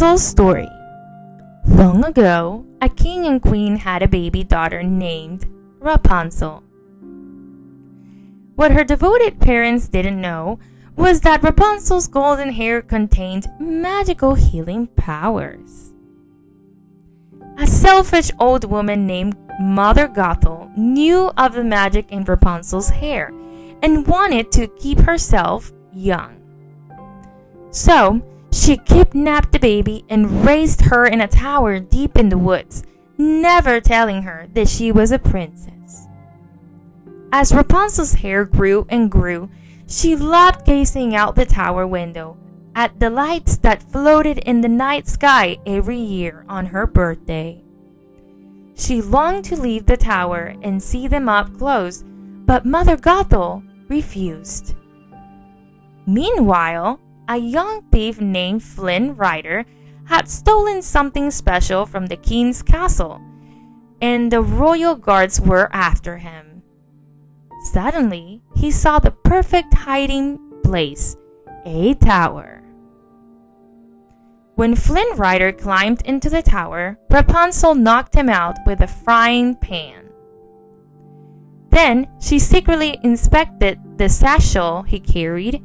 Rapunzel's story. Long ago, a king and queen had a baby daughter named Rapunzel. What her devoted parents didn't know was that Rapunzel's golden hair contained magical healing powers. A selfish old woman named Mother Gothel knew of the magic in Rapunzel's hair and wanted to keep herself young. So, she kidnapped the baby and raised her in a tower deep in the woods, never telling her that she was a princess. As Rapunzel's hair grew and grew, she loved gazing out the tower window at the lights that floated in the night sky every year on her birthday. She longed to leave the tower and see them up close, but Mother Gothel refused. Meanwhile, a young thief named Flynn Rider had stolen something special from the king's castle, and the royal guards were after him. Suddenly, he saw the perfect hiding place a tower. When Flynn Rider climbed into the tower, Rapunzel knocked him out with a frying pan. Then she secretly inspected the satchel he carried.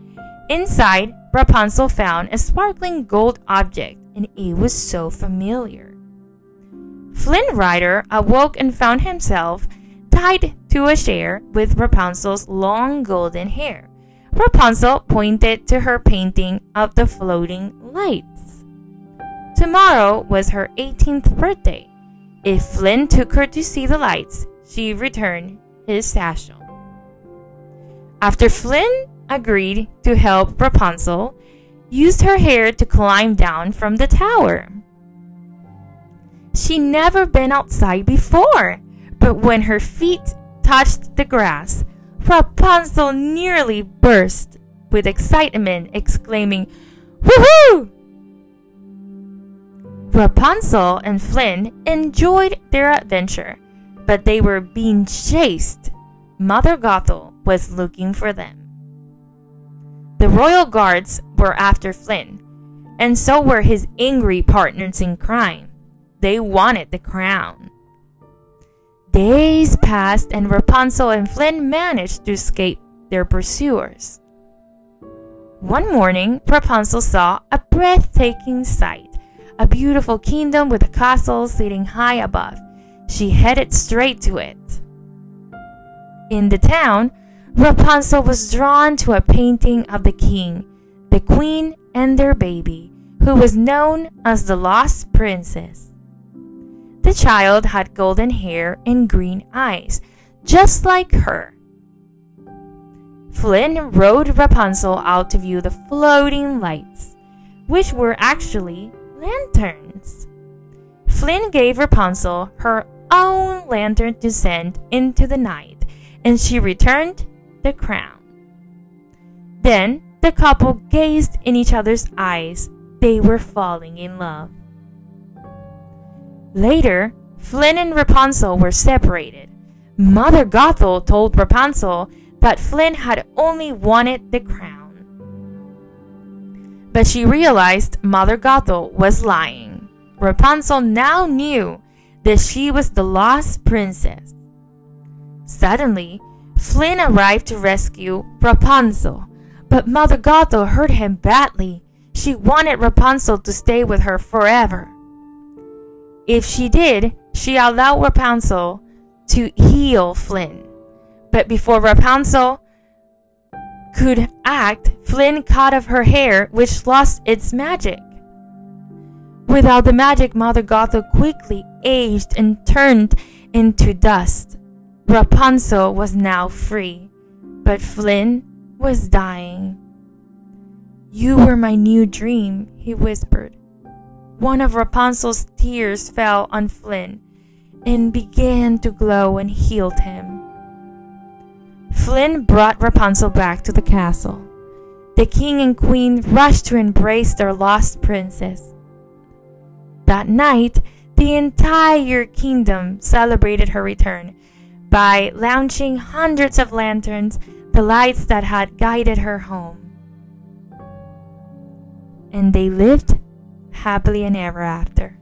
Inside, Rapunzel found a sparkling gold object, and it was so familiar. Flynn Rider awoke and found himself tied to a chair with Rapunzel's long golden hair. Rapunzel pointed to her painting of the floating lights. Tomorrow was her 18th birthday. If Flynn took her to see the lights, she returned his satchel. After Flynn agreed to help Rapunzel, used her hair to climb down from the tower. She never been outside before. But when her feet touched the grass, Rapunzel nearly burst with excitement, exclaiming, Woohoo! Rapunzel and Flynn enjoyed their adventure, but they were being chased. Mother Gothel was looking for them. The royal guards were after Flynn, and so were his angry partners in crime. They wanted the crown. Days passed, and Rapunzel and Flynn managed to escape their pursuers. One morning, Rapunzel saw a breathtaking sight a beautiful kingdom with a castle sitting high above. She headed straight to it. In the town, Rapunzel was drawn to a painting of the king, the queen, and their baby, who was known as the Lost Princess. The child had golden hair and green eyes, just like her. Flynn rode Rapunzel out to view the floating lights, which were actually lanterns. Flynn gave Rapunzel her own lantern to send into the night, and she returned the crown. Then the couple gazed in each other's eyes. They were falling in love. Later, Flynn and Rapunzel were separated. Mother Gothel told Rapunzel that Flynn had only wanted the crown. But she realized Mother Gothel was lying. Rapunzel now knew that she was the lost princess. Suddenly, Flynn arrived to rescue Rapunzel, but Mother Gothel hurt him badly. She wanted Rapunzel to stay with her forever. If she did, she allowed Rapunzel to heal Flynn. But before Rapunzel could act, Flynn cut off her hair, which lost its magic. Without the magic, Mother Gothel quickly aged and turned into dust. Rapunzel was now free, but Flynn was dying. You were my new dream, he whispered. One of Rapunzel's tears fell on Flynn and began to glow and healed him. Flynn brought Rapunzel back to the castle. The king and queen rushed to embrace their lost princess. That night, the entire kingdom celebrated her return by launching hundreds of lanterns, the lights that had guided her home. And they lived happily and ever after.